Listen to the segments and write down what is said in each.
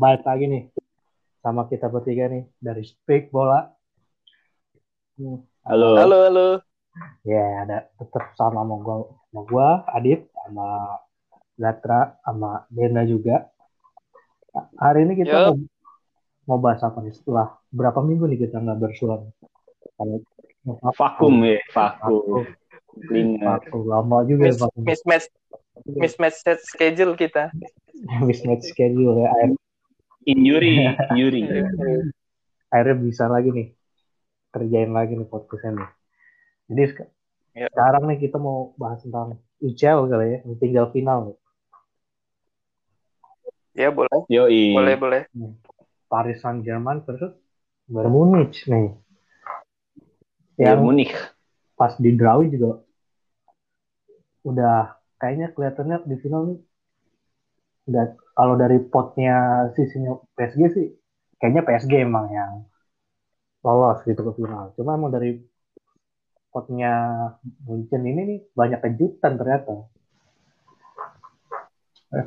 balik lagi nih sama kita bertiga nih dari Speak Bola. Hmm. Halo. Halo, halo. Ya, ada tetap sama sama gua, sama gua Adit, sama Gatra, sama Dena juga. Hari ini kita mau, mau bahas apa nih setelah berapa minggu nih kita nggak bersuara? Vakum ya, vakum. Vakum lama juga. Miss, mismatch, mismatch schedule kita. mismatch schedule ya. Injury, injury. Akhirnya bisa lagi nih kerjain lagi nih podcastnya nih. Jadi ya. sekarang nih kita mau bahas tentang UCL kali ya, tinggal final nih. Ya boleh. Yoi. Boleh boleh. Paris Saint Germain versus Bayern Munich nih. Yang Munich. Pas di draw juga udah kayaknya kelihatannya di final nih udah kalau dari potnya sisinya PSG sih kayaknya PSG emang yang lolos gitu ke final. Cuma emang dari potnya Munchen ini nih banyak kejutan ternyata. Eh,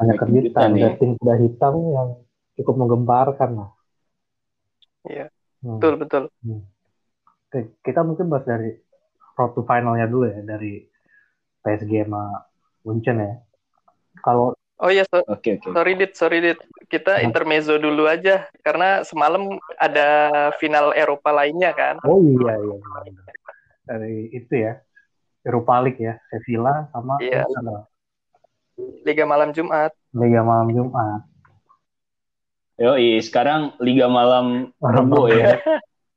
banyak kejutan. Ada tim kuda hitam yang cukup menggemparkan lah. Iya. Hmm. Betul betul. Hmm. Oke, kita mungkin bahas dari road to finalnya dulu ya dari PSG sama Munchen ya. Kalau Oh iya, so okay, okay. sorry dit, sorry dit. Kita intermezzo dulu aja karena semalam ada final Eropa lainnya kan. Oh iya iya. Dari itu ya, Eropa League ya, Sevilla sama iya. Liga malam Jumat. Liga malam Jumat. Yo, sekarang Liga malam Rebo ya.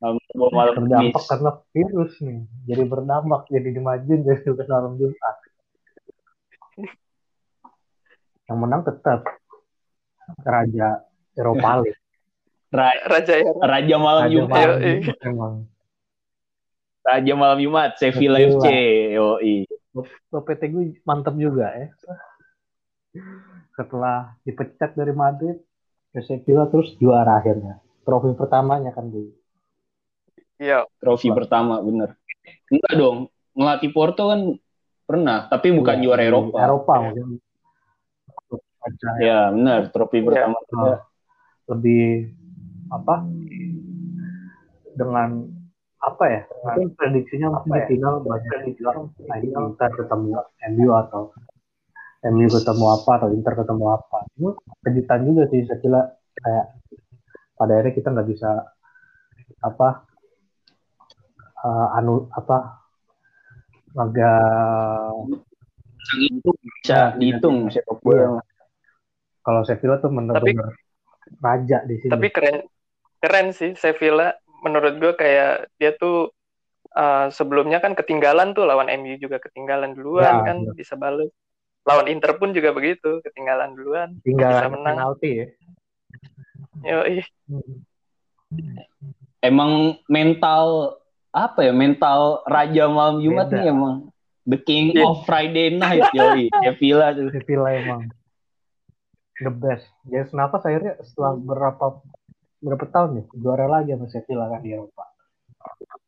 Malam malam berdampak karena virus nih. Jadi berdampak jadi dimajuin dari malam Jumat yang menang tetap Raja Eropa League. Raja Eropa. Raja malam Raja Jumat. Malam Jumat emang. Raja malam Jumat, Sevilla FC. Yoi. PT gue mantap juga ya. Setelah dipecat dari Madrid, ke Sevilla terus juara akhirnya. Trofi pertamanya kan gue. Iya. Trofi pertama, bener. Enggak dong. Ngelatih Porto kan pernah, tapi bukan ya, juara Eropa. Eropa mungkin aja. Ya, benar. Trofi ya. pertama juga lebih apa? Dengan apa ya? Dengan prediksinya mungkin di ya? final banyak bilang nah ini Inter ketemu MU atau MU ketemu apa atau Inter ketemu apa. Itu kejutan juga sih saya kira kayak pada akhirnya kita nggak bisa apa uh, anu apa agak bisa dihitung siapa yang kalau Sevilla tuh benar-benar raja di sini. Tapi keren keren sih Sevilla menurut gue kayak dia tuh uh, sebelumnya kan ketinggalan tuh lawan MU juga ketinggalan duluan ya, kan ya. bisa balik. Lawan Inter pun juga begitu, ketinggalan duluan Tinggalan bisa menang. Penalti ya. Yoi. Emang mental apa ya mental raja malam Jumat Beda. nih emang the king yeah. of Friday night yoi Sevilla tuh Sevilla emang the best. Jadi kenapa akhirnya setelah berapa berapa tahun nih juara lagi sama Sevilla kan di Eropa.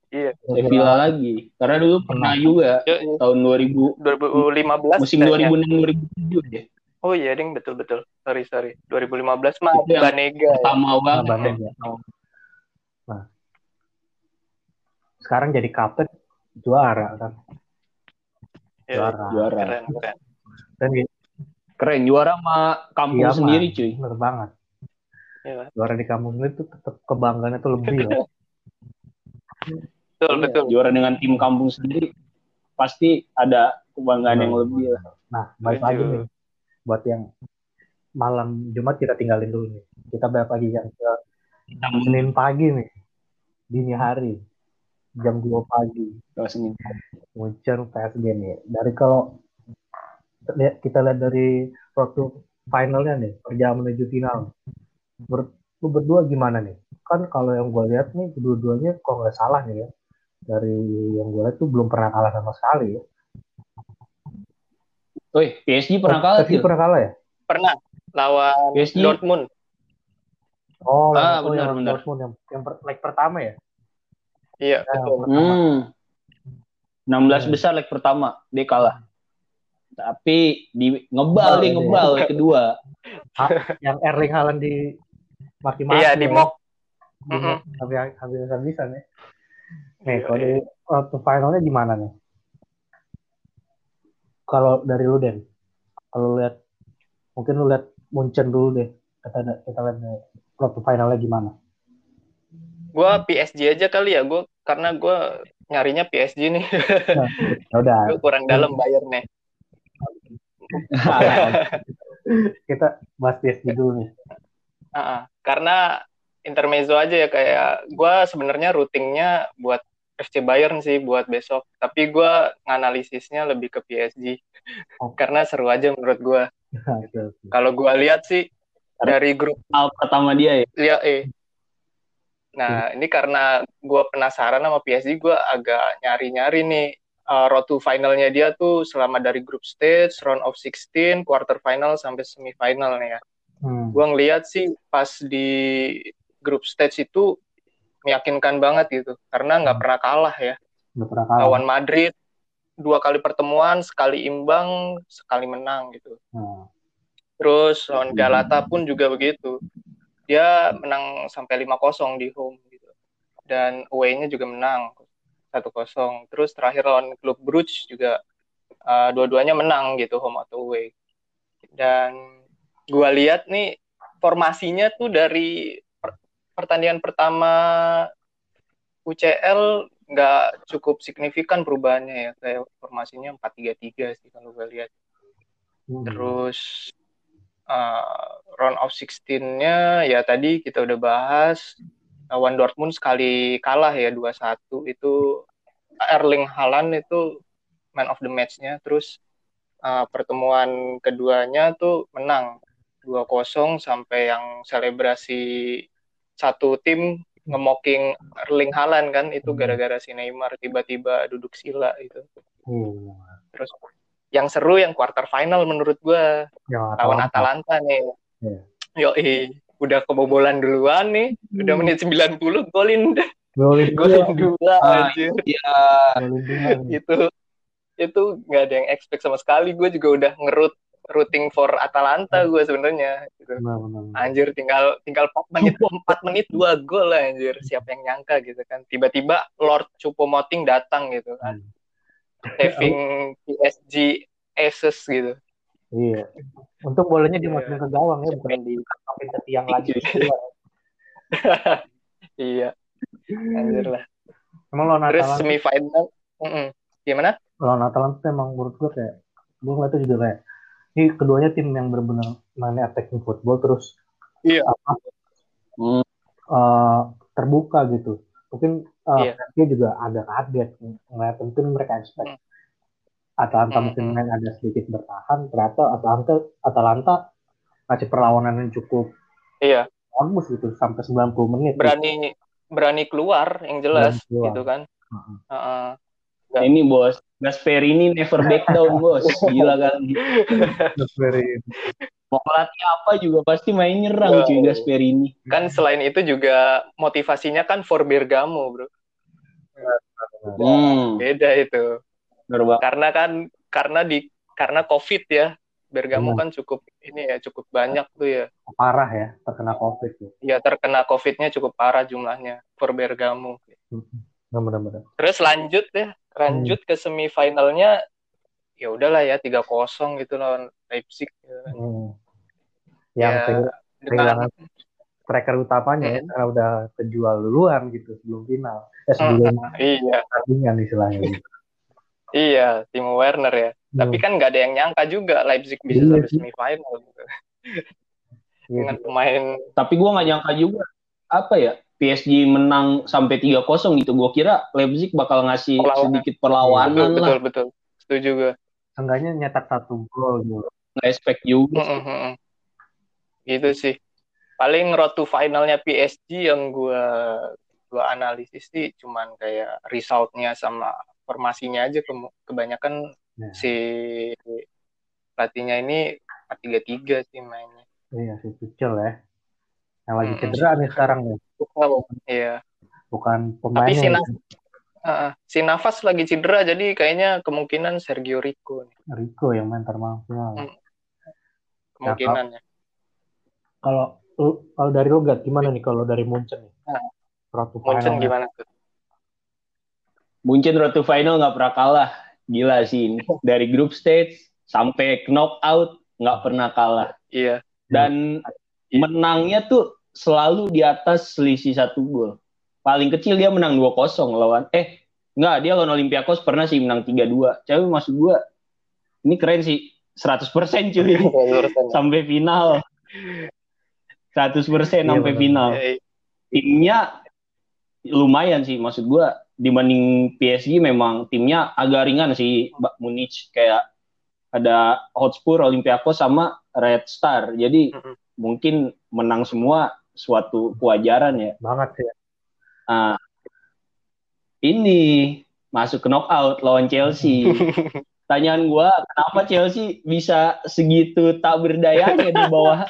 Iya, Sevilla lagi. Karena dulu pernah juga ya, ya. tahun 2000 2015 musim 2006 2007 ya. Oh iya, ding betul betul. Sorry sorry. 2015 mah Banega. Pertama ya. banget. Banega. Nah. Sekarang jadi kapten juara kan. Ya, juara. Juara. Keren, keren. Dan Keren juara sama kampung iya, sendiri cuy. Bener banget. Ya. Juara di kampung sendiri tuh tetap kebanggaannya tuh lebih lah. betul, betul. Juara dengan tim kampung sendiri pasti ada kebanggaan yang lebih lah. Nah, balik lagi nih buat yang malam Jumat kita tinggalin dulu nih. Kita balik lagi yang ke Senin pagi nih. Dini hari. Jam 2 pagi. Oh, Senin. Munchen PSG nih. Dari kalau kita lihat dari waktu finalnya nih perjalanan menuju final Ber, lu berdua gimana nih kan kalau yang gue lihat nih kedua-duanya kok nggak salah nih ya dari yang gue lihat tuh belum pernah kalah sama sekali ya Woi, PSG pernah kalah PSG pernah kalah ya? Pernah lawan PSG. Dortmund. Oh, ah, benar, benar. Dortmund yang yang per, leg pertama ya? Iya, nah, betul. Hmm. 16 hmm. besar leg pertama dia kalah. Tapi di ngebal nih ngebal kedua. yang Erling Haaland di maki-maki. Iya, di ya. mock. Habis habis habisan ya. Nih, kalau di waktu finalnya gimana nih? Kalau dari lu Den, kalau lihat mungkin lu lihat Munchen dulu deh. Kita kita lihat waktu finalnya gimana? Gua PSG aja kali ya, gua karena gua nyarinya PSG nih. Nah, ya udah. Gua kurang dalam Bayern nih. Kita bahas PSG dulu nih. Uh-uh. Karena intermezzo aja ya kayak gue sebenarnya routingnya buat FC Bayern sih buat besok, tapi gue nganalisisnya lebih ke PSG Oh. karena seru aja menurut gue. Oke. Kalau gue lihat sih dari grup Al pertama dia ya. lihat eh. Nah ini karena gue penasaran sama PSG, gue agak nyari-nyari nih uh, road to finalnya dia tuh selama dari group stage, round of 16, quarter final sampai semifinal nih ya. Hmm. gue ngeliat sih pas di grup stage itu meyakinkan banget gitu karena nggak pernah kalah ya. Udah pernah kalah. lawan Madrid dua kali pertemuan sekali imbang sekali menang gitu. Nah, terus lawan Galata pun juga begitu. Dia menang sampai 5-0 di home gitu. Dan away-nya juga menang 1-0 terus terakhir lawan klub Bruges juga uh, dua-duanya menang gitu home atau away. Dan gua lihat nih formasinya tuh dari per- pertandingan pertama UCL nggak cukup signifikan perubahannya ya kayak formasinya 4-3-3 sih kalau gue lihat. Hmm. terus uh, round of 16-nya ya tadi kita udah bahas lawan Dortmund sekali kalah ya 2-1 itu Erling Haaland itu man of the match-nya terus uh, pertemuan keduanya tuh menang 2-0 sampai yang selebrasi satu tim ngemoking Erling Haaland kan itu gara-gara si Neymar tiba-tiba duduk sila itu Hmm. terus yang seru yang quarter final menurut gua Yang lawan Atalanta. Atalanta nih. Iya. Yo, udah kebobolan duluan nih. Udah Hmm. menit 90 golin Golin golin dua. Ah, anjir. Ya, dua. Itu itu nggak ada yang expect sama sekali. Gue juga udah ngerut rooting for Atalanta gue sebenarnya. Gitu. Benar, benar. Anjir tinggal tinggal 4 menit 4 menit dua gol lah anjir. Siapa yang nyangka gitu kan. Tiba-tiba Lord Choupo-Moting datang gitu kan. Hmm. Saving PSG Aces gitu. Iya. Untuk bolanya Iya. dimasukin ke gawang ya, bukan dimasukin ke tiang lagi. Iya. Anjir lah. Emang lawan Terus Atalanta, semifinal, mm-mm. gimana? lawan Atalanta emang menurut gue kayak, gue ngeliatnya juga kayak, ini keduanya tim yang benar-benar mainnya attacking football terus Iya. apa Hmm. eh, terbuka gitu. Mungkin uh, Iya. Juga agak kaget ngeliat mungkin mereka expect Hmm. Atalanta Hmm, mungkin hmm. main agak sedikit bertahan, ternyata Atalanta Atalanta ngasih perlawanan yang cukup Iya, bagus gitu sampai 90 menit. berani berani keluar yang jelas Berani keluar. gitu kan. Heeh. Heeh. ini bos. Gasperini never back down bos. Gila kali. Very- Mau pelatih apa juga pasti main nyerang cuy Gasperini. Kan selain itu juga motivasinya kan for Bergamo, Bro. Hmm. Beda itu. Banget. Karena kan karena di karena Covid ya. Bergamo Benar. kan cukup ini ya cukup banyak tuh ya. parah ya terkena COVID ya. Ya terkena Covid-nya cukup parah jumlahnya for Bergamo. Benar-benar. Terus lanjut ya, lanjut ke semifinalnya ya udahlah ya 3-0 gitu lawan Leipzig. ya. Hmm. Yang Ya, kehilangan striker utamanya ya, Hmm. karena udah kejual duluan gitu sebelum final. Eh sebelum iya, pertandingan istilahnya. Gitu. Iya, Timo Werner ya. Hmm. Tapi kan nggak ada yang nyangka juga Leipzig bisa Iya sampai semifinal gitu. Iya, Dengan pemain Tapi gue nggak nyangka juga apa ya PSG menang sampai 3-0 gitu. Gue kira Leipzig bakal ngasih Perlawanan. sedikit betul, perlawanan lah. betul, betul. Setuju gue. Seenggaknya nyetak satu gol gitu. Nggak expect juga. Mm, mm, mm. Gitu sih. Paling road to finalnya PSG yang gue gua analisis sih cuman kayak resultnya sama formasinya aja ke- kebanyakan Nah, si pelatihnya ini 4-3-3 sih mainnya. iya si Tuchel ya. Yang lagi Hmm. cedera nih sekarang ya. Iya. Bukan Tapi si pemainnya. Nas- Uh, si Nafas lagi cedera jadi kayaknya kemungkinan Sergio Rico nih. Rico yang main termal Hmm. Kemungkinannya. Kalau kalau dari Rogat gimana nih kalau dari Munchen nih? Nah, Munchen gimana tuh? Munchen road to final nggak pernah kalah. Gila sih ini. Dari group stage sampai knockout nggak pernah kalah. Iya. Dan menangnya tuh selalu di atas selisih satu gol. Paling kecil dia menang 2-0 lawan eh enggak dia lawan Olympiakos pernah sih menang 3-2. Tapi maksud gua ini keren sih 100% cuy sampai final. 100% sampai benar. final. Iya, iya. Timnya lumayan sih maksud gua dibanding PSG memang timnya agak ringan sih Mbak Munich kayak ada Hotspur, Olympiakos sama Red Star. Jadi Mm-mm. mungkin menang semua suatu kewajaran ya. Banget sih. Nah, ini masuk ke knockout lawan Chelsea. Tanyaan gua, kenapa Chelsea bisa segitu tak berdayanya di bawah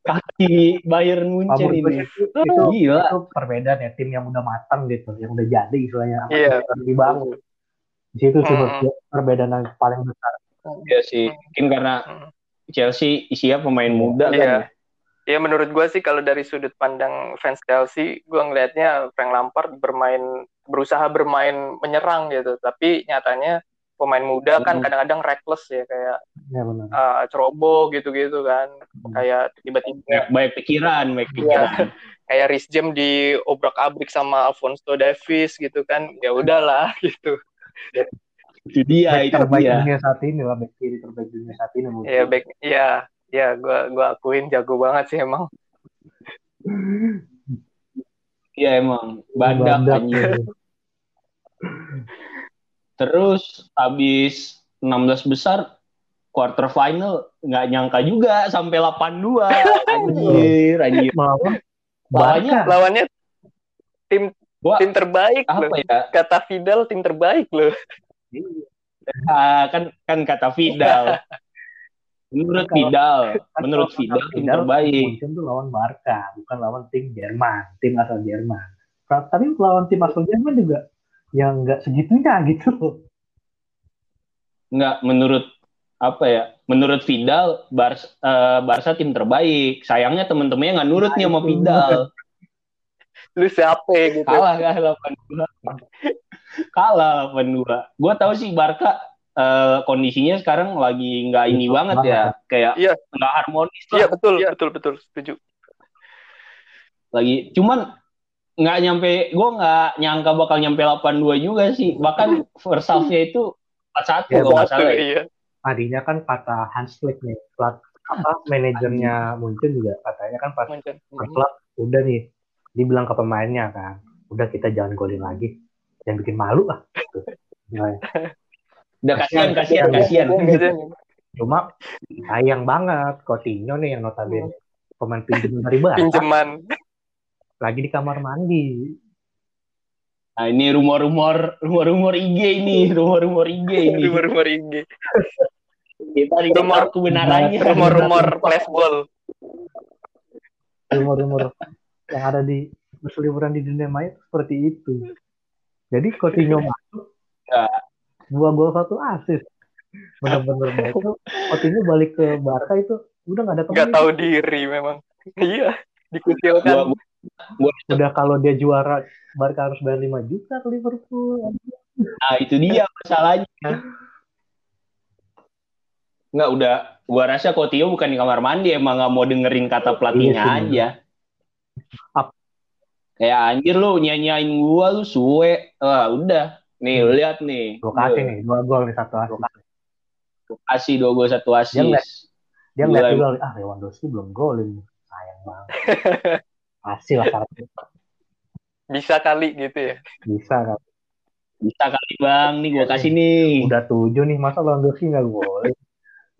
kaki Bayern Munchen ini? itu, itu, Gila. itu perbedaan ya tim yang udah matang gitu, yang udah jadi istilahnya Iya. yang dibangun. Di situ sih gue perbedaan yang paling besar. Ya sih, mungkin karena Chelsea isinya pemain muda kan. Iya. ya. Ya menurut gue sih kalau dari sudut pandang fans Chelsea, gue ngelihatnya Frank Lampard bermain berusaha bermain menyerang gitu, tapi nyatanya pemain muda kan Hmm. kadang-kadang reckless ya kayak Ya benar. uh, ceroboh gitu-gitu kan, kayak tiba-tiba Banyak, banyak pikiran, banyak pikiran. kayak Rhys James di obrak-abrik sama Alfonso Davies gitu kan, ya udahlah gitu. itu dia, Back itu terbaik dia. dunia saat ini lah, back kiri terbaik dunia saat ini. menurut Ya back, ya ya gue gua akuin jago banget sih emang. Iya emang, badak, Badak, anjir. Terus habis 16 besar quarter final nggak nyangka juga sampai 82 anjir anjir Lawannya. Lawannya tim gua tim terbaik loh. apa ya Kata Fidel tim terbaik loh. Ah, kan kan kata Vidal menurut Kalau- Vidal Kan menurut kata tim terbaik Munchen tuh lawan Barca, bukan lawan tim Jerman, tim asal Jerman. Tapi lawan tim asal Jerman juga yang nggak segitunya gitu loh. nggak menurut apa ya menurut Vidal Barca, eh, Barca tim terbaik sayangnya temen-temennya nggak nurut nih sama itu. Vidal Lu siapa gitu? kalah kan 82 kalah 82 gue tahu sih Barca eh, kondisinya sekarang lagi nggak ini Itu banget ya kayak Iya. nggak harmonis lah Iya betul, betul betul setuju. lagi cuman nggak nyampe gue nggak nyangka bakal nyampe 82 juga sih bahkan first half-nya itu 41 Ya, kalau nggak salah ya. iya. Tadinya kan kata Hans Flick nih, plat, apa manajernya Munchen juga katanya kan pas per klub udah nih dibilang ke pemainnya kan, udah kita jangan golin lagi, yang bikin malu lah. Gitu. Nah, udah kasihan kasihan kasihan Cuma sayang banget Coutinho nih yang notabene pemain pinjam dari Barca Pinjaman. Lagi di kamar mandi. nah ini rumor-rumor rumor-rumor IG ini rumor-rumor IG ini Rumor-rumor IG. kita di Rumor- kebenarannya Rumor-rumor flashball. Rumor-rumor yang ada di berseliweran di dunia maya itu seperti itu. Jadi Coutinho masuk, Ya. dua gol satu asis. Bener-bener itu Coutinho balik ke Barca itu udah nggak ada temen. Gak tahu diri memang. Iya. Dikucilkan. gua, gua Udah kalau dia juara Barca harus bayar 5 juta ke Liverpool. Nah, itu dia masalahnya. Nggak, udah. Gua rasa Coutinho bukan di kamar mandi, emang nggak mau dengerin kata pelatihnya Iya aja. Ap- Kayak anjir lu nyanyain gua lu suwe. Wah, udah. Nih, lu lihat nih. Gue kasih nih, dua gol nih satu asis. Gua Kasih dua gol satu Dia asis. ngeliat- Dia ngeliat juga, ah Lewandowski belum golin. Sayang banget. Kasih lah. Bisa kali gitu ya. Bisa kan. Bisa kali bang, nih gua kasih nih. Udah tujuh nih, masa Lewandowski nggak golin?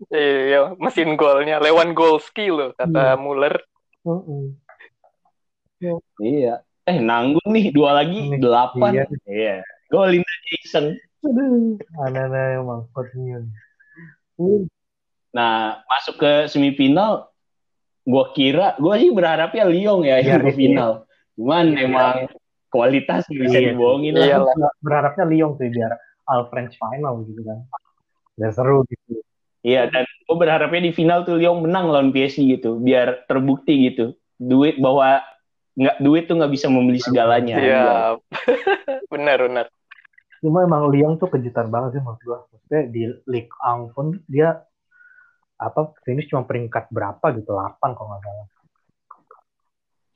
Iya, mesin golnya. Lewan Golski loh, kata Muller. Mm-mm. Iya. Eh, nanggung nih, dua lagi, Nih, delapan. iya. Iya. Golin aja iseng. Aduh, aneh-aneh emang. Nah, masuk ke semifinal, gua kira, gua sih berharapnya Lyon ya Iya, yang ke iya. final. Cuman emang kualitas bisa Iya. dibohongin Iya lah. lah. berharapnya Lyon sih biar all French final gitu kan biar seru gitu Iya, dan gue berharapnya di final tuh Lyon menang lawan PSG gitu, biar terbukti gitu. Duit bahwa nggak duit tuh nggak bisa membeli segalanya. Iya. benar benar. cuma emang Lyon tuh kejutan banget sih menurut gua maksudnya di Ligue 1 pun dia apa finish cuma peringkat berapa gitu 8 kalau nggak salah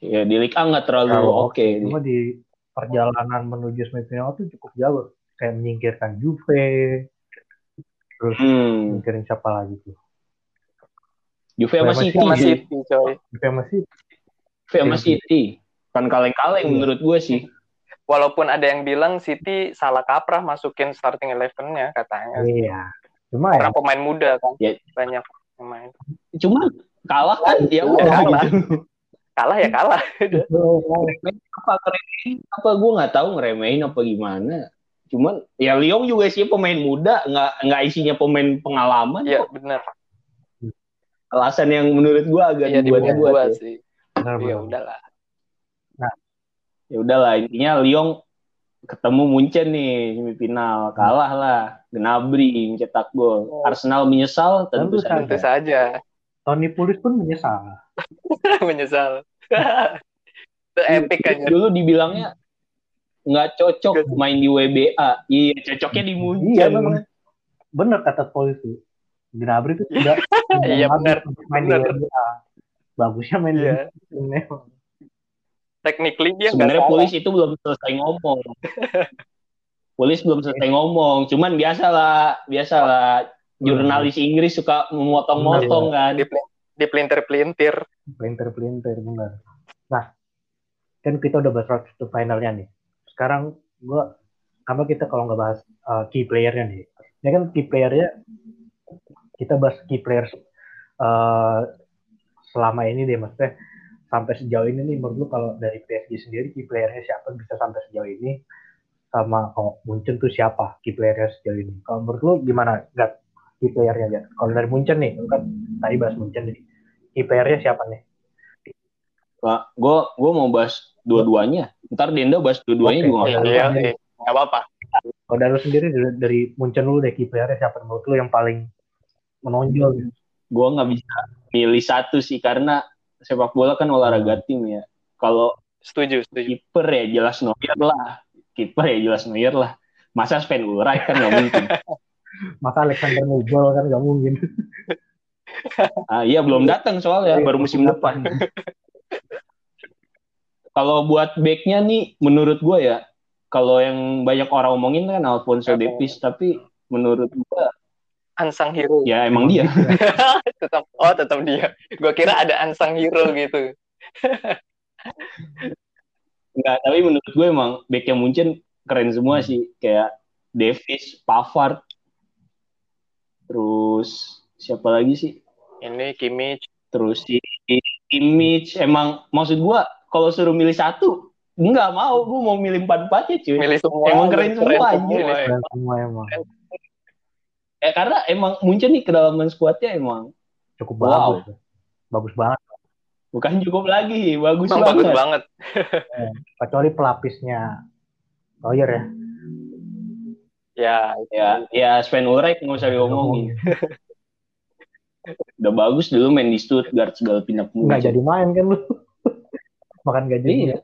Iya, di Liga nggak terlalu oke. cuma di perjalanan menuju semifinal tuh cukup jauh kayak menyingkirkan Juve terus Hmm, menyingkirin siapa lagi tuh Juve sama Sama City, Sama sih. City coy. Juve masih Juve sama City. Kan kaleng-kaleng Iya. menurut gue sih. Walaupun ada yang bilang City salah kaprah masukin starting eleven-nya katanya. iya cuma ya Karena pemain muda kan. Ya. Banyak pemain. Cuma kalah kan dia Iya, udah kalah. gitu. Kalah ya kalah. apa ngeremehin apa gue nggak tahu ngeremehin apa gimana cuman ya Lyon juga sih pemain muda nggak nggak isinya pemain pengalaman Iya benar. alasan yang menurut gue agak Iya dibuat dibuat buat ya. sih. Benar, Ya udahlah. ya udahlah intinya Lyon ketemu Munchen nih semifinal kalah lah Gnabry mencetak gol Oh. Arsenal menyesal tentu Tentu saja Tentu saja Tony Pulis pun menyesal menyesal. Itu epic aja. dulu dibilangnya nggak cocok main di WBA iya cocoknya di iya Munchen memang bener kata polisi Gnabry itu tidak Iya, benar. untuk main Benar. di NBA bagusnya main Iya. di memang Technically dia sebenarnya salah. polis itu belum selesai ngomong polis belum selesai ngomong. Cuman biasalah biasalah. Jurnalis Inggris suka memotong-motong kan. Di pelintir-pelintir. pelintir-pelintir benar. Nah kan kita udah bahas road to finalnya nih. Sekarang gua apa kita kalau nggak bahas uh, key playernya nih. Ya kan key playernya kita bahas key players uh, selama ini deh maksudnya sampai sejauh ini nih. Menurut lu kalau dari PSG sendiri key playernya siapa? Bisa sampai sejauh ini sama kalau Munchen tuh siapa key playernya sejauh ini kalau menurut lu gimana Gat key playernya Gat kalau dari Munchen nih lu kan tadi bahas Munchen nih key playernya siapa nih Pak, gue gue mau bahas dua-duanya. Ntar Denda bahas dua-duanya Oke, juga nggak Iya, apa-apa. iya, nggak apa-apa. Kalau dari lu sendiri dari, dari Munchen lu deh key playernya siapa menurut lu yang paling menonjol gitu? Gue nggak bisa milih satu sih karena sepak bola kan olahraga tim ya. Kalau Setuju, setuju. kiper ya jelas Neuer lah. Kiper ya jelas Neuer lah. Masa Sven Ulreich kan nggak mungkin. Maka Alexander Nubel kan gak mungkin. Ah, iya belum datang soalnya baru musim depan. Kalau buat backnya nih, menurut gue ya, kalau yang banyak orang omongin kan Alfonso Davies, tapi menurut gue Unsung hero. ya emang dia. tetap oh tetap dia. Gua kira ada unsung hero gitu. Enggak, tapi menurut gue emang back yang Munchen keren semua sih. Kayak Davis, Pavard, terus siapa lagi sih? Ini Kimmich. Terus si Kimmich. Emang maksud gue kalau suruh milih satu, enggak mau. Gue mau milih empat-empatnya cuy. Milih semua. Emang keren semua, anjir. semua. Dan semua emang Eh, karena emang Munchen nih kedalaman skuadnya emang cukup Wow. bagus. Bagus banget. Bukan cukup lagi, bagus Emang bagus banget. banget. Kecuali pelapisnya Neuer ya. Ya, Ya, ya Sven Ulreich nggak usah diomongin. Udah bagus dulu main di Stuttgart segala pindah ke Nggak jadi main kan lu. Makan gaji. Iya.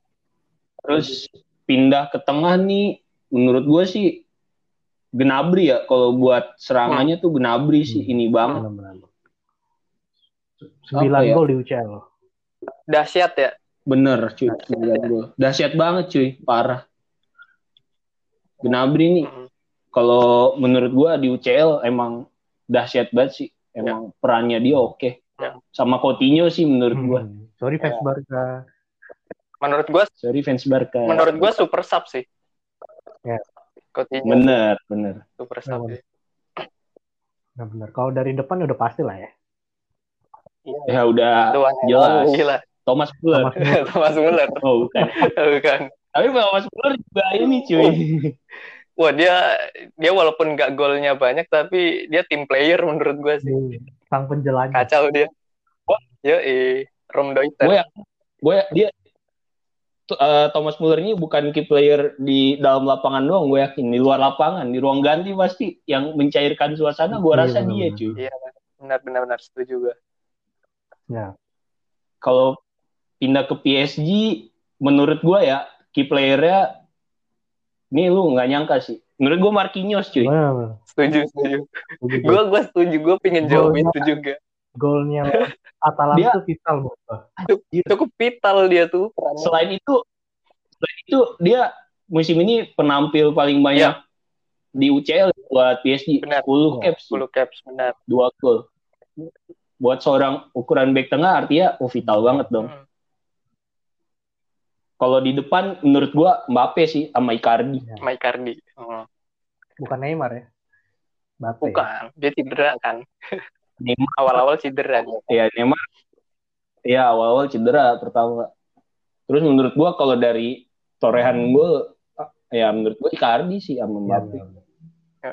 Terus pindah ke tengah nih, menurut gue sih Gnabry ya. Kalau buat serangannya tuh Gnabry sih Hmm. ini banget. Sembilan Apa ya? gol di UCL. Dahsyat ya. Bener cuy, 9 gol. Dahsyat banget cuy, parah. Gnabry nih, Mm. kalau menurut gue di UCL emang dahsyat banget sih. Emang perannya dia oke. Ya. Sama Coutinho sih menurut gue. Hmm. Sorry fans Ya. Barca. Menurut gua Sorry fans Barca. menurut gua super sub sih. Ya. Coutinho Bener, bener. super sub. Bener. sih. Benar-benar. Kalau dari depan udah pasti lah ya. Iya. Ya udah Tuan jelas. Gila. Thomas Muller. Thomas Muller. Oh, bukan. Bukan. Tapi Thomas Muller juga ini cuy. Wah, dia dia walaupun nggak golnya banyak tapi dia team player menurut gua sih. Sang penjelajah. Kacau dia. Yo, eh, Rom Deuter. gue gue dia uh, Thomas Muller ini bukan key player di dalam lapangan doang, gue yakin di luar lapangan, di ruang ganti pasti yang mencairkan suasana, gue iya, rasa iya, dia cuy. Iya, benar-benar benar setuju gue. Ya. Kalau pindah ke PSG, menurut gue ya key playernya ini lu nggak nyangka sih. Menurut gue Marquinhos cuy. Benar, Setuju, setuju. gue gue setuju, gue pengen jawab itu juga. Golnya Atalanta dia, itu vital Cukup vital dia tuh. Selain itu, selain itu dia musim ini penampil paling banyak ya. di UCL buat PSG. Benar. 10 caps. 10 caps, benar. Dua gol. Buat seorang ukuran back tengah artinya oh vital banget dong. Hmm. Kalau di depan menurut gua Mbappe sih sama Icardi. Ya. Sama Icardi. Hmm. Bukan Neymar ya? Mbappe. Bukan, dia cedera kan. Neymar awal-awal cedera dia. Iya, Neymar. Iya, awal-awal cedera pertama. Terus menurut gua kalau dari torehan gua ya menurut gua Icardi sih sama iya, Mbappe. Ya,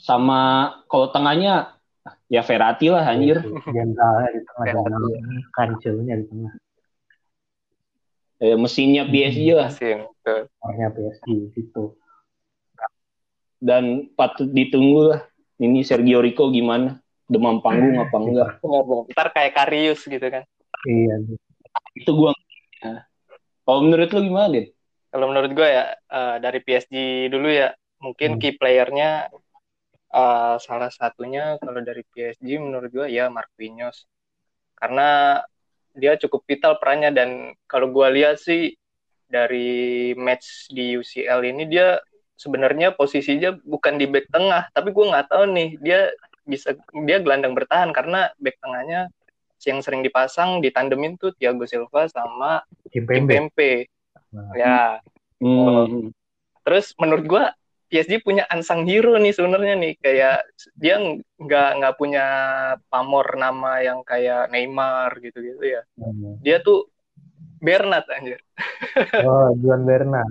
Sama kalau tengahnya ya Verratti lah anjir. Jenderal di tengah, kancelnya di tengah eh, mesinnya PSG lah. Mesin, Mesinnya PSG gitu. Dan patut ditunggu lah. Ini Sergio Rico gimana? Demam panggung apa enggak? Ntar kayak Karius gitu kan. Iya. Itu gua. Nah. Kalau menurut lu gimana, Din? Kalau menurut gua ya uh, dari PSG dulu ya mungkin hmm. key playernya uh, salah satunya kalau dari PSG menurut gua ya Marquinhos karena dia cukup vital perannya dan kalau gue lihat sih dari match di UCL ini dia sebenarnya posisinya bukan di back tengah tapi gue nggak tahu nih dia bisa dia gelandang bertahan karena back tengahnya yang sering dipasang di tandemin tuh Thiago Silva sama Kimpembe. Nah. Ya. Hmm. Terus menurut gue PSG punya ansang hero nih sebenarnya nih. Kayak dia nggak nggak punya pamor nama yang kayak Neymar gitu gitu ya. Hmm. dia tuh Bernat anjir. Oh Juan Bernat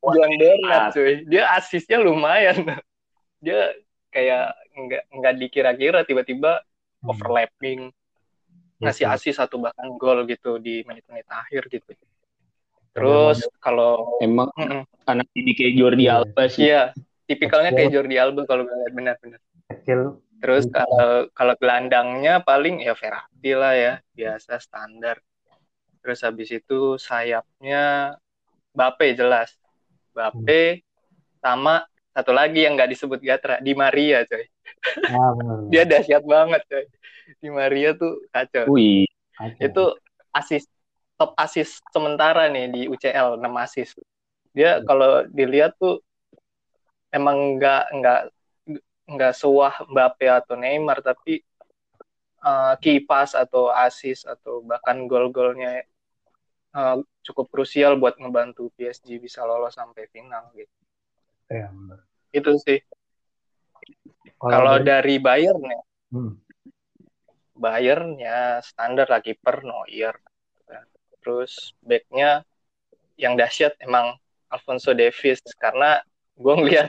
Juan Bernat cuy. Dia asisnya lumayan. Dia kayak nggak nggak dikira-kira tiba-tiba hmm. overlapping. Ngasih asis satu bahkan gol gitu di menit-menit akhir gitu Terus kalau emang mm -mm. anak ini kayak Jordi iya. Alba sih. Iya, tipikalnya kayak Jordi Alba kalau benar-benar. Kecil. Terus kalau kalau gelandangnya paling ya Verratti lah ya, biasa standar. Terus habis itu sayapnya Bape jelas. Bape hmm. sama satu lagi yang nggak disebut Gatra, Di Maria coy. Ah, Dia dahsyat banget coy. Di Maria tuh kacau. Wih. Itu asis top asis sementara nih di UCL 6 asis. Dia kalau dilihat tuh emang nggak nggak nggak sewah Mbappe atau Neymar tapi uh, key pass atau asis atau bahkan gol-golnya uh, cukup krusial buat ngebantu PSG bisa lolos sampai final gitu. Ya, Itu sih. Kalau dari Bayern ya. Hmm. Bayern ya standar lah kiper Neuer terus backnya yang dahsyat emang Alfonso Davis karena gue ngeliat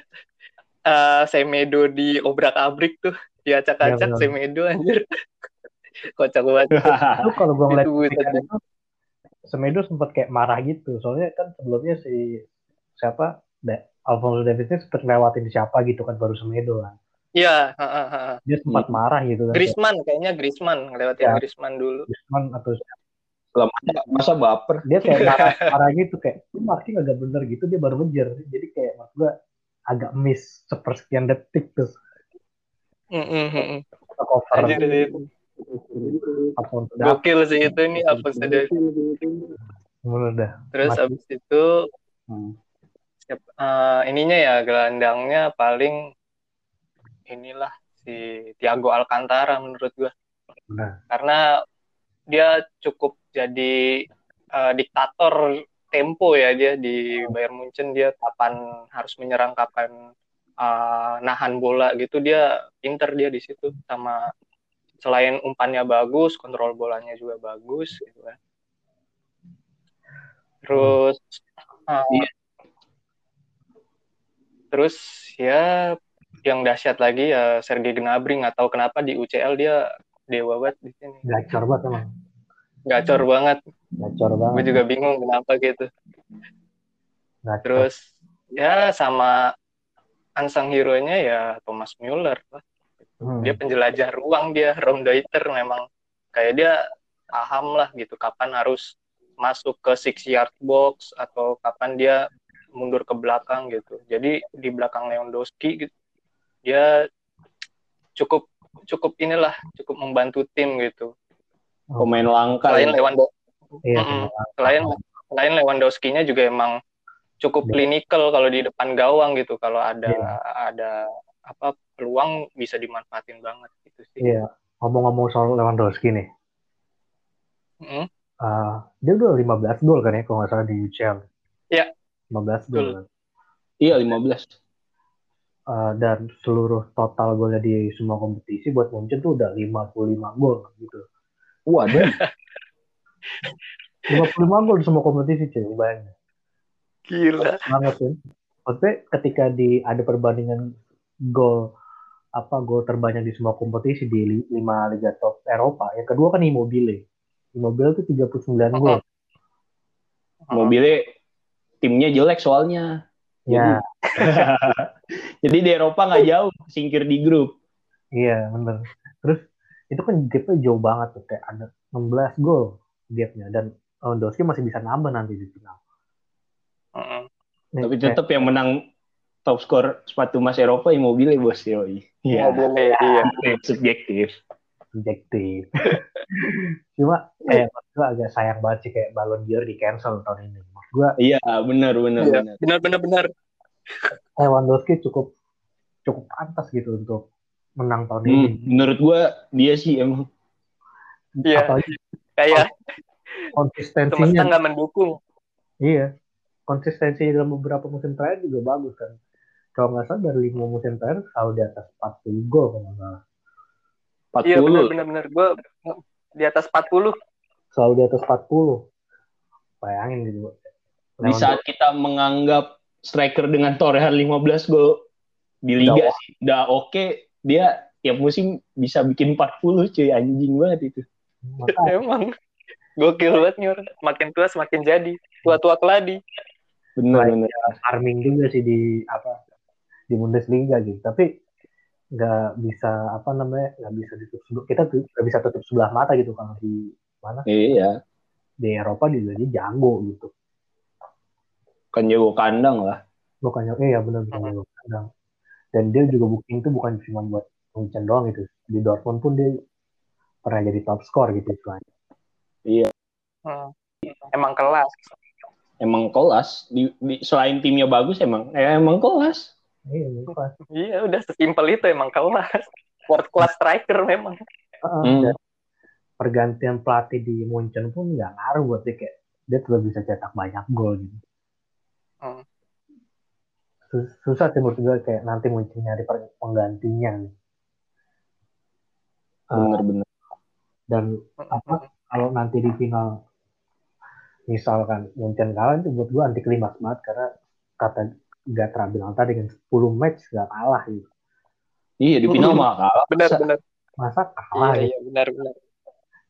uh, Semedo di obrak abrik tuh diacak-acak ya, Semedo anjir. Kocak banget. Itu kalau gue ngeliat itu, Semedo sempat kayak marah gitu. Soalnya kan sebelumnya si siapa? De, Alfonso Davisnya sempat lewatin siapa gitu kan baru Semedo kan. Iya, dia sempat marah gitu kan. Griezmann kayaknya Griezmann ngelewatin ya, Griezmann dulu. Griezmann atau masa, masa baper? Dia kayak marah, marah gitu kayak lu marking agak bener gitu dia baru ngejar. Jadi kayak maksud gua agak miss sepersekian detik tuh. Cover. Gokil sih itu ini apa saja udah terus abis itu hmm. siap, uh, ininya ya gelandangnya paling inilah si Thiago Alcantara menurut gua. Nah. karena dia cukup jadi uh, diktator tempo ya dia di Bayern Munchen. Dia kapan harus menyerang kapan uh, nahan bola gitu. Dia pinter dia di situ sama selain umpannya bagus kontrol bolanya juga bagus gitu kan. Terus uh, terus ya yang dahsyat lagi ya Sergei Gnabry. Tahu kenapa di UCL dia dewa banget di sini. Gacor banget emang gacor banget Gacor banget. Gue juga bingung kenapa gitu. Gacor. Terus ya sama unsung hero-nya ya Thomas Muller. Hmm. Dia penjelajah ruang dia, Raumdeuter memang kayak dia paham lah gitu kapan harus masuk ke six yard box atau kapan dia mundur ke belakang gitu. Jadi di belakang Lewandowski gitu, dia cukup cukup inilah cukup membantu tim gitu. Pemain langka. Selain ya. Lewandowski Iya, Mm-mm. selain selain Lewandowski-nya juga emang cukup klinikal kalau di depan gawang gitu kalau ada Iya. ada apa peluang bisa dimanfaatin banget gitu sih. Iya. Ngomong-ngomong soal Lewandowski nih. Mm. eh, dia udah 15 gol kan ya kalau nggak salah di UCL. Iya. 15 gol. Kan. Iya 15. Eh, dan seluruh total golnya di semua kompetisi buat Munchen tuh udah 55 gol gitu. Waduh. 55 gol di semua kompetisi cuy, bayangin. Gila. banget kan. Maksudnya ketika di ada perbandingan gol apa gol terbanyak di semua kompetisi di li- lima liga top Eropa. Yang kedua kan Immobile. Immobile itu 39 gol. Mobilnya timnya jelek soalnya. Ya, Jadi di Eropa nggak jauh, singkir di grup. iya bener. Terus itu kan gapnya jauh banget tuh kayak ada 16 gol gapnya dan Lewandowski masih bisa nambah nanti di final. Mm-mm. Nih, Tapi kayak- tetap yang menang top skor sepatu emas Eropa Immobile bos yoi. Iya. Mobilnya iya. Subjektif. subjektif. Cuma kayak maksud gue agak sayang banget sih kayak Ballon d'Or di cancel tahun ini. Maksud gue Iya, benar benar Iya, benar. benar benar benar. Lewandowski cukup cukup pantas gitu untuk menang tahun ini. Hmm, menurut gua dia sih emang Iya. Apalagi Kayak semesta konsistensinya. nggak mendukung. Iya. Konsistensi dalam beberapa musim terakhir juga bagus kan. Kalau nggak salah dari lima musim terakhir selalu di atas 40 gol kalau nggak salah. 40. Iya benar benar benar. Gue di atas 40. Selalu di atas 40. Bayangin gitu. Di saat kita menganggap striker dengan torehan 15 gol di liga Udah sih udah oke, dia tiap musim bisa bikin 40 cuy anjing banget itu. Maka Emang gokil banget Nyor. Makin tua semakin jadi. Tua-tua keladi. Benar benar. farming juga sih di apa di Bundesliga gitu. Tapi nggak bisa apa namanya nggak bisa sebelah- kita tuh nggak bisa tutup sebelah mata gitu kalau di Iya, di Eropa juga dia jago gitu. kan jago kandang lah. bukannya eh ya benar benar jago kandang dan dia juga booking itu bukan cuma buat Munchen doang gitu di Dortmund pun dia pernah jadi top score gitu istilahnya Hmm. Emang kelas. Emang kelas di, di- selain timnya bagus emang eh, emang kelas. iya bukan Iya udah sesimpel itu emang kelas. World class striker memang. Heeh, Hmm. dan pergantian pelatih di Munchen pun nggak ngaruh buat dia kayak dia tetap bisa cetak banyak gol gitu Hmm. Sus- susah sih menurut gue kayak nanti Munchen nyari penggantinya. Eh, Bener-bener. dan apa kalau nanti di final misalkan Munchen kalah itu buat gue anti klimaks banget karena kata Gatra bilang tadi kan 10 match gak kalah gitu. Iya di final malah kalah. Benar Masa- benar. Masa kalah Iya gitu iya benar benar.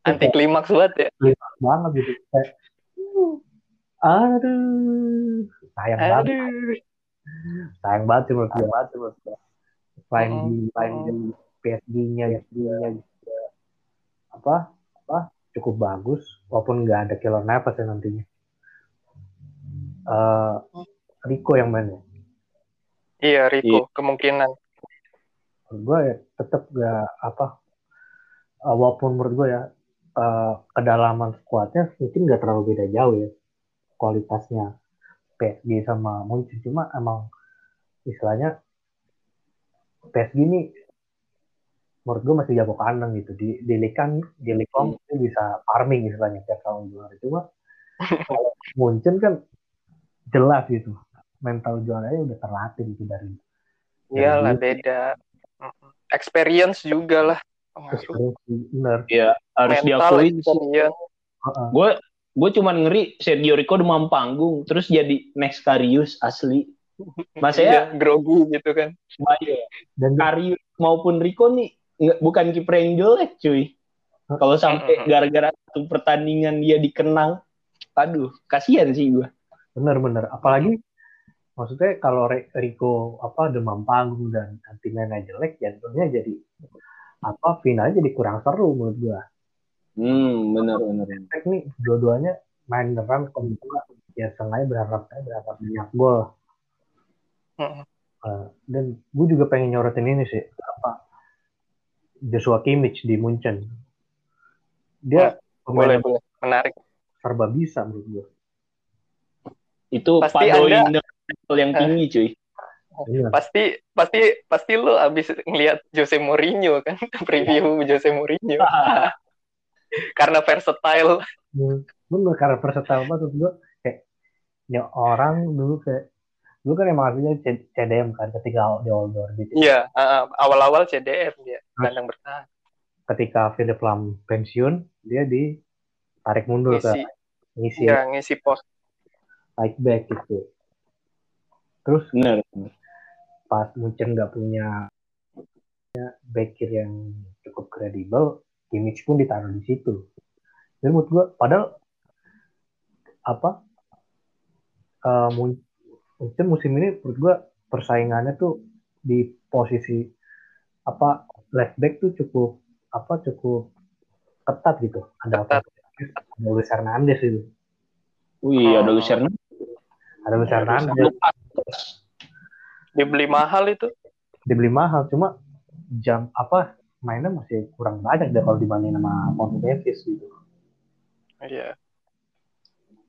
Anti klimaks banget ya. banget gitu. Kayak, aduh, sayang banget, Aduh. Sayang banget sih menurut gue. Banget sih menurut gue. Selain di, selain di PSG-nya, PSG-nya juga apa, apa cukup bagus, walaupun nggak ada Keylor Navas ya nantinya. Eh, Rico yang main ya. Iya Rico kemungkinan. menurut gue ya tetap gak apa uh, walaupun menurut gue ya uh, kedalaman skuadnya mungkin gak terlalu beda jauh ya kualitasnya PSG sama Munchen cuma emang istilahnya PSG ini menurut gue masih jago kandang gitu di di kan di Liga Hmm. dia bisa farming istilahnya tiap tahun juara cuma kalau Munchen kan jelas gitu mental juaranya udah terlatih gitu dari Iyalah Iya. beda. Experience juga lah. experience bener Iya, harus Mental experience. Heeh. Gue gue cuman ngeri Sergio Rico demam panggung terus jadi next Karius asli. Mas Iya, ya, grogi gitu kan. bahaya. dan Karius maupun Rico nih nggak bukan kiper yang jelek cuy. Kalau sampai gara-gara satu pertandingan dia dikenang aduh kasihan sih gue bener-bener apalagi maksudnya kalau Rico apa demam panggung dan nanti mainnya jelek jatuhnya jadi apa finalnya jadi kurang seru menurut gua. Hmm benar benar Efek nih dua-duanya main beneran kalau ya sengaja berharap berharap banyak gol uh, dan gue juga pengen nyorotin ini sih apa Joshua Kimmich di Munchen. Dia oh, boleh boleh. Menarik. serba bisa menurut gue itu pasti anda level yang tinggi cuy. Iya. pasti pasti pasti lu abis ngelihat Jose Mourinho kan preview Jose Mourinho. Karena versatile. Bener karena versatile banget gue kayak ya orang dulu kayak dulu kan emang aslinya CDM kan ketika di outdoor gitu. Iya uh, awal-awal CDM dia kandang bertahan. ketika Philip Lam pensiun dia ditarik mundur ngisi, ke ngisi. ya, ngisi pos. Right back gitu. Terus benar pas Munchen nggak punya back kiri yang cukup kredibel Kimmich pun ditaruh di situ. Dan menurut gue padahal apa uh, Munchen musim ini menurut gue persaingannya tuh di posisi apa left back tuh cukup apa cukup ketat gitu ada ketat. ada Luis Hernandez itu Wih, ada Luis Hernandez ada Luis Hernandez. Dibeli mahal itu. Dibeli mahal, cuma jam apa mainnya masih kurang banyak deh kalau dibanding sama Paul Davis gitu. Iya.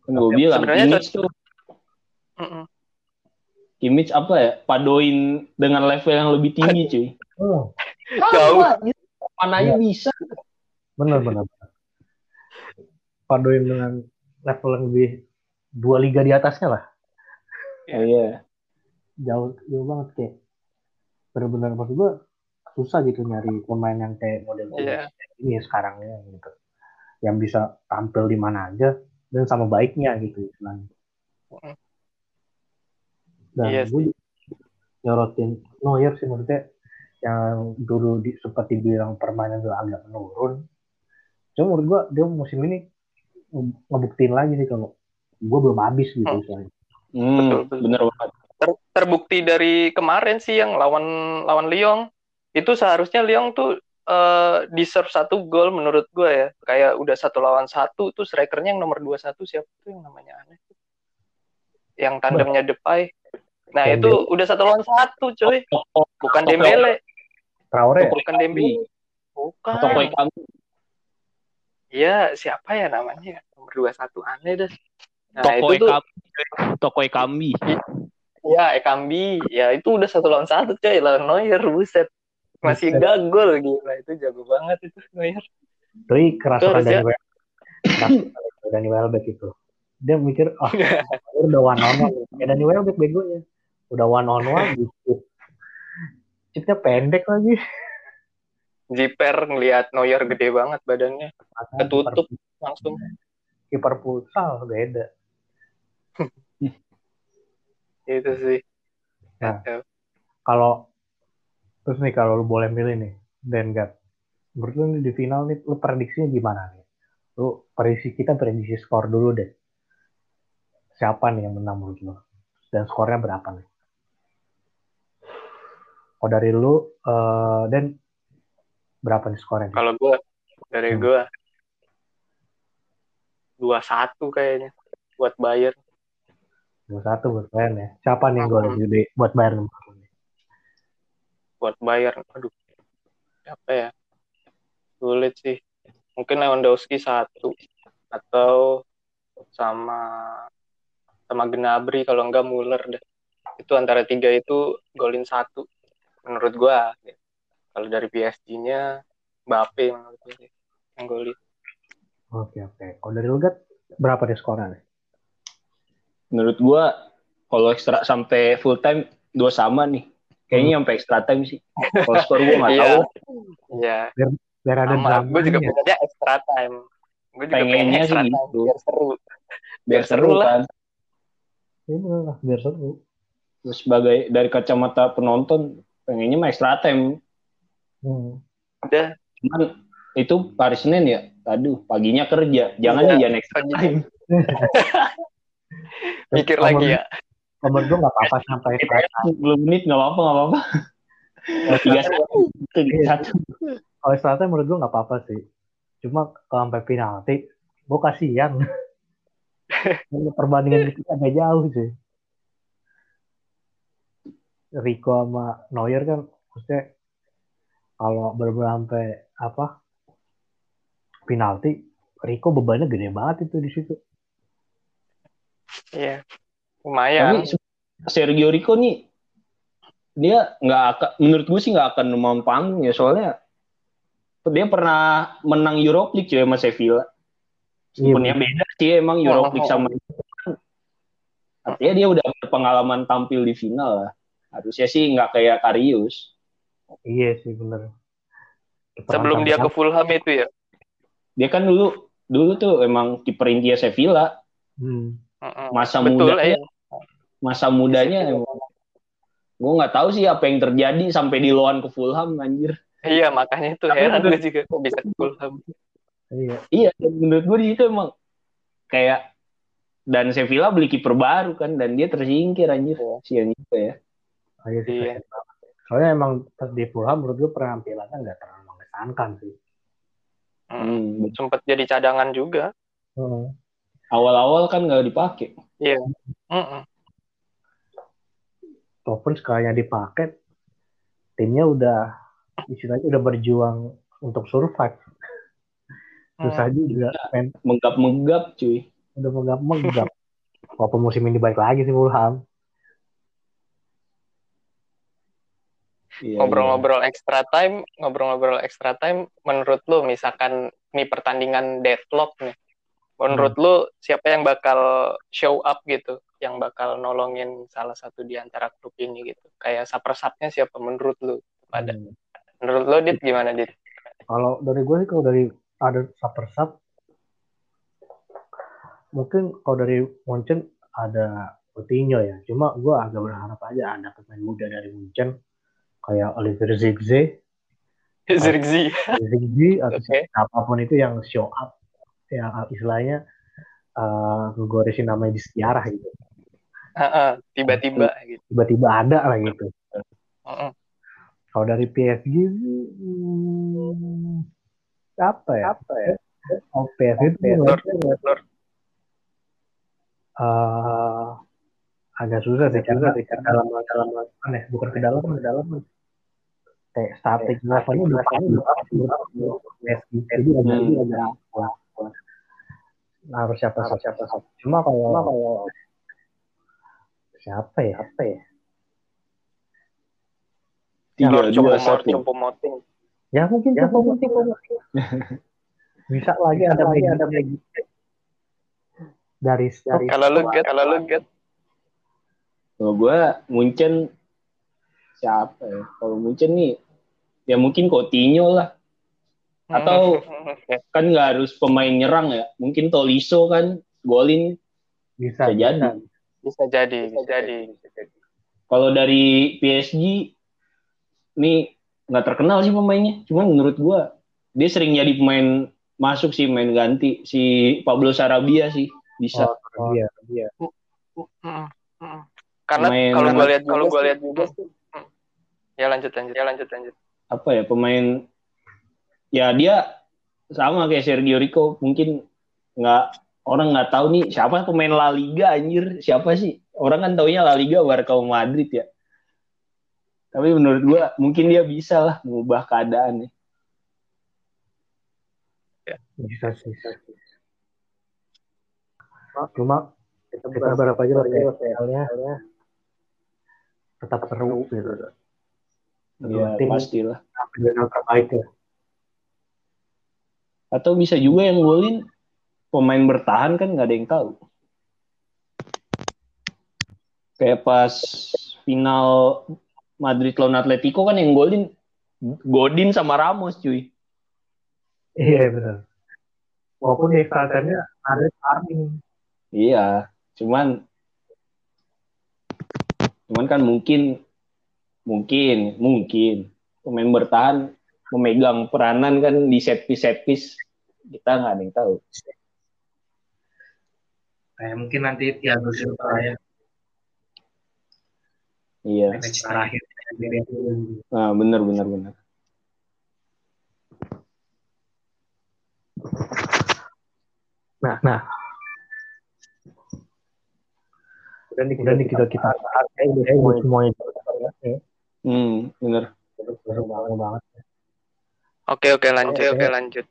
Gue bilang. Mm -mm. Kimmich apa ya? Padoin dengan level yang lebih tinggi, cuy. Oh. Jauh. Mana aja bisa. Bener, bener. Padoin dengan level yang lebih dua liga di atasnya lah. Iya. Oh, iya. Jauh jauh banget kayak benar-benar maksud gue susah gitu nyari pemain yang kayak model yeah. ini sekarang ya gitu. Yang bisa tampil di mana aja dan sama baiknya gitu istilahnya. Dan yes. Iya gue nyorotin Neuer sih maksudnya yang dulu di, seperti bilang permainan udah agak menurun. Cuma menurut gue dia musim ini ngebuktiin lagi sih kalau gue belum habis gitu hmm. Hmm, betul, betul. Bener banget. Ter, terbukti dari kemarin sih yang lawan lawan Lyon itu seharusnya Lyon tuh uh, deserve satu gol menurut gue ya. Kayak udah satu lawan satu tuh strikernya yang nomor dua satu siapa tuh yang namanya aneh Yang tandemnya Depay. Nah Dembele. itu udah satu lawan satu coy. Bukan Dembele. Traore. Bukan Dembele. Bukan. Iya siapa ya namanya nomor dua satu aneh dah. Nah, Toko itu tuh Toko Ekambi. Ya, Ekambi. Ya, itu udah satu lawan satu, coy. Lawan Neuer, buset. Masih gagol, gila. Itu jago banget itu, Neuer. Tapi kerasa Dani, ya. Dani Welbeck itu. Dia mikir, oh, udah one on one. Ya, Dani Welbeck begonya. Udah one on one, gitu. Cipnya pendek lagi. Jiper ngelihat Neuer gede banget badannya. Ketutup langsung. Kiper futsal beda. Itu sih. Nah, kalau terus nih kalau lu boleh milih nih Dengard menurut lu di final nih lu prediksinya gimana nih? Lu prediksi kita prediksi skor dulu deh. Siapa nih yang menang menurut lu? Dan skornya berapa nih oh dari lu uh, dan berapa nih skornya kalau gue dari hmm. gue dua satu kayaknya buat Bayern dua satu buat Bayern ya. Siapa nih gol gede buat Bayern? Buat Bayern, aduh, apa ya? Sulit sih. Mungkin Lewandowski satu atau sama sama Gnabry kalau enggak Muller deh. Itu antara tiga itu golin satu menurut gua. Kalau dari PSG-nya Mbappe menurut gua yang golin. Oke oke. Kalau dari Lugat berapa deh skornya? menurut gua kalau ekstra sampai full time dua sama nih kayaknya hmm. sampai extra time sih kalau skor gua nggak iya. tahu iya biar, biar ada sama gue juga punya extra time gue juga pengennya sih time gitu. biar seru biar, seru, seru kan iya biar seru terus sebagai dari kacamata penonton pengennya mah extra time hmm. udah cuman itu hari Senin ya aduh paginya kerja jangan iya, jangan extra time Mikir lagi ya. Nomor gue nggak apa-apa sampai Belum menit nggak apa-apa nggak apa-apa. Tiga satu. Kalau Selatan menurut gue nggak apa-apa sih. Cuma kalau sampai penalti, gue kasihan. Perbandingan itu agak jauh sih. Rico sama Neuer kan, maksudnya kalau benar sampai apa penalti, Rico bebannya gede banget itu di situ. Iya, lumayan. Tapi Sergio Rico nih dia nggak akan menurut gue sih nggak akan demam panggung ya soalnya dia pernah menang Europa League cuy sama Sevilla. Sebenarnya iya, beda sih emang Europa League sama artinya dia udah berpengalaman tampil di final lah. Harusnya sih nggak kayak Karius. Iya sih bener. Sebelum dia ke Fulham itu ya. Dia kan dulu dulu tuh emang kiper India Sevilla. Hmm. Masa Betul, mudanya, eh. masa mudanya emang gue nggak tahu sih apa yang terjadi sampai di loan ke Fulham anjir. Iya makanya itu heran gue juga kok bisa ke Fulham. Iya. Iya menurut gue di situ emang kayak dan Sevilla beli kiper baru kan dan dia tersingkir anjir ya. sian juga ya. Oh, iya, sih, iya. Soalnya emang di Fulham menurut gue penampilannya nggak terlalu mengesankan sih. Hmm, sempat jadi cadangan juga. Hmm. Awal-awal kan nggak dipakai. Iya. Mm -mm walaupun sekalinya dipakai timnya udah istilahnya udah berjuang untuk survive susah hmm. juga men menggap menggap cuy udah menggap menggap walaupun musim ini baik lagi sih Fulham iya, ngobrol-ngobrol extra time ngobrol-ngobrol extra time menurut lu misalkan nih pertandingan deadlock nih menurut hmm. lu siapa yang bakal show up gitu yang bakal nolongin salah satu di antara klub ini gitu. Kayak sapersapnya siapa menurut lu pada? Hmm. Menurut lu Dit gimana Dit? Kalau dari gue sih kalau dari ada sapersap mungkin kalau dari Munchen ada Coutinho ya. Cuma gue agak berharap aja ada pemain muda dari Munchen kayak Oliver Zigze. Zigze. Zigze atau okay. apa pun itu yang show up yang istilahnya uh, ngegoresin namanya di sejarah gitu tiba-tiba gitu. Tiba-tiba ada lah gitu. Uh-uh. Kalau dari PSG hmm, apa ya? Apa ya? Oh, PSG itu Uh, agak susah sih karena di dalam dalam mana bukan ke dalam ke dalam. Kayak starting levelnya udah jadi agak agak harus siapa siapa cuma kalau kalau siapa ya? apa ya? Tiga dua satu. ya mungkin ya, mungkin bisa lagi ada lagi ada lagi dari dari kalau lu get kalau lu get kalau gue Munchen siapa ya? Kalau Munchen nih ya mungkin Coutinho lah. Atau kan nggak harus pemain nyerang ya. Mungkin Tolisso kan golin. Bisa, bisa jadi. Bisa jadi, bisa, jadi. Kalau dari PSG, nih nggak terkenal sih pemainnya. Cuman menurut gua dia sering jadi pemain masuk sih main ganti. Si Pablo Sarabia sih bisa. Oh, iya, iya. Karena kalau gua lihat kalau gua lihat juga sih. Ya lanjut lanjut ya lanjut lanjut. Apa ya pemain ya dia sama kayak Sergio Rico mungkin nggak orang nggak tahu nih siapa pemain La Liga anjir siapa sih orang kan taunya La Liga Barca Madrid ya tapi menurut gua mungkin dia bisa lah mengubah keadaan nih ya. bisa sih cuma kita, kita berapa aja lah ya tetap seru gitu Iya, pastilah. terbaik ya. Atau bisa juga yang golin pemain bertahan kan nggak ada yang tahu. Kayak pas final Madrid lawan Atletico kan yang golin Godin sama Ramos cuy. Iya benar. Walaupun di ada. Iya, cuman cuman kan mungkin mungkin mungkin pemain bertahan memegang peranan kan di set piece set piece kita nggak ada yang tahu. Kayak mungkin nanti Thiago Silva ya. Iya. Match terakhir. Nah, benar benar benar. Nah, nah. Nih, udah nih kita kita kayak udah semuanya. Hmm, benar. Seru banget. Oke oke lanjut oke lanjut.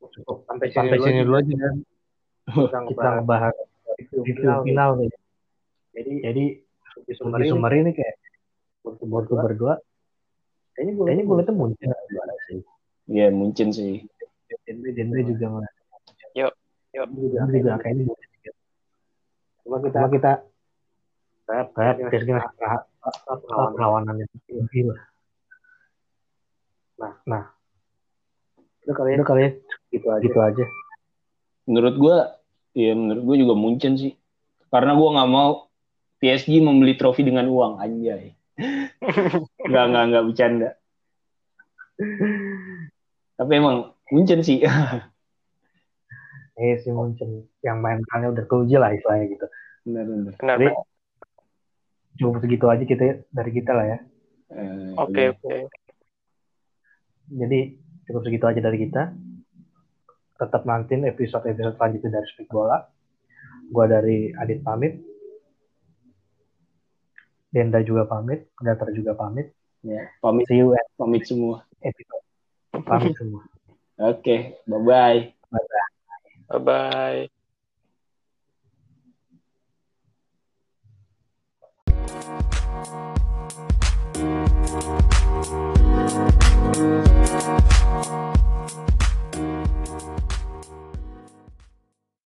Cukup sampai sini, sampai sini dulu aja kan. Kita ngebahas review final nih. Jadi jadi di sumber, ini kayak berdua berdua kayaknya gue kayaknya gue muncul sih. Iya, mungkin sih. Genre genre juga nggak. Yuk yuk. Juga juga kayaknya Coba kita Coba kita kayak kira-kira perlawanannya. Nah, nah. Itu kali itu kali gitu aja. Gitu aja. Menurut gua, ya menurut gua juga mungkin sih. Karena gua nggak mau PSG membeli trofi dengan uang anjay. Enggak, enggak, enggak bercanda. Tapi emang Munchen sih. eh si Munchen yang mentalnya udah teruji lah istilahnya gitu. Benar, benar. Jadi, benar. Cukup segitu aja kita dari kita lah ya. Eh, Oke iya. oke. Jadi cukup segitu aja dari kita. Tetap nantiin episode-episode selanjutnya dari Speak Bola. Gua dari Adit pamit. Denda juga pamit. Gator juga pamit. Ya, pamit, See you at pamit semua. episode. Pamit semua. Oke, bye-bye. Bye bye. Thank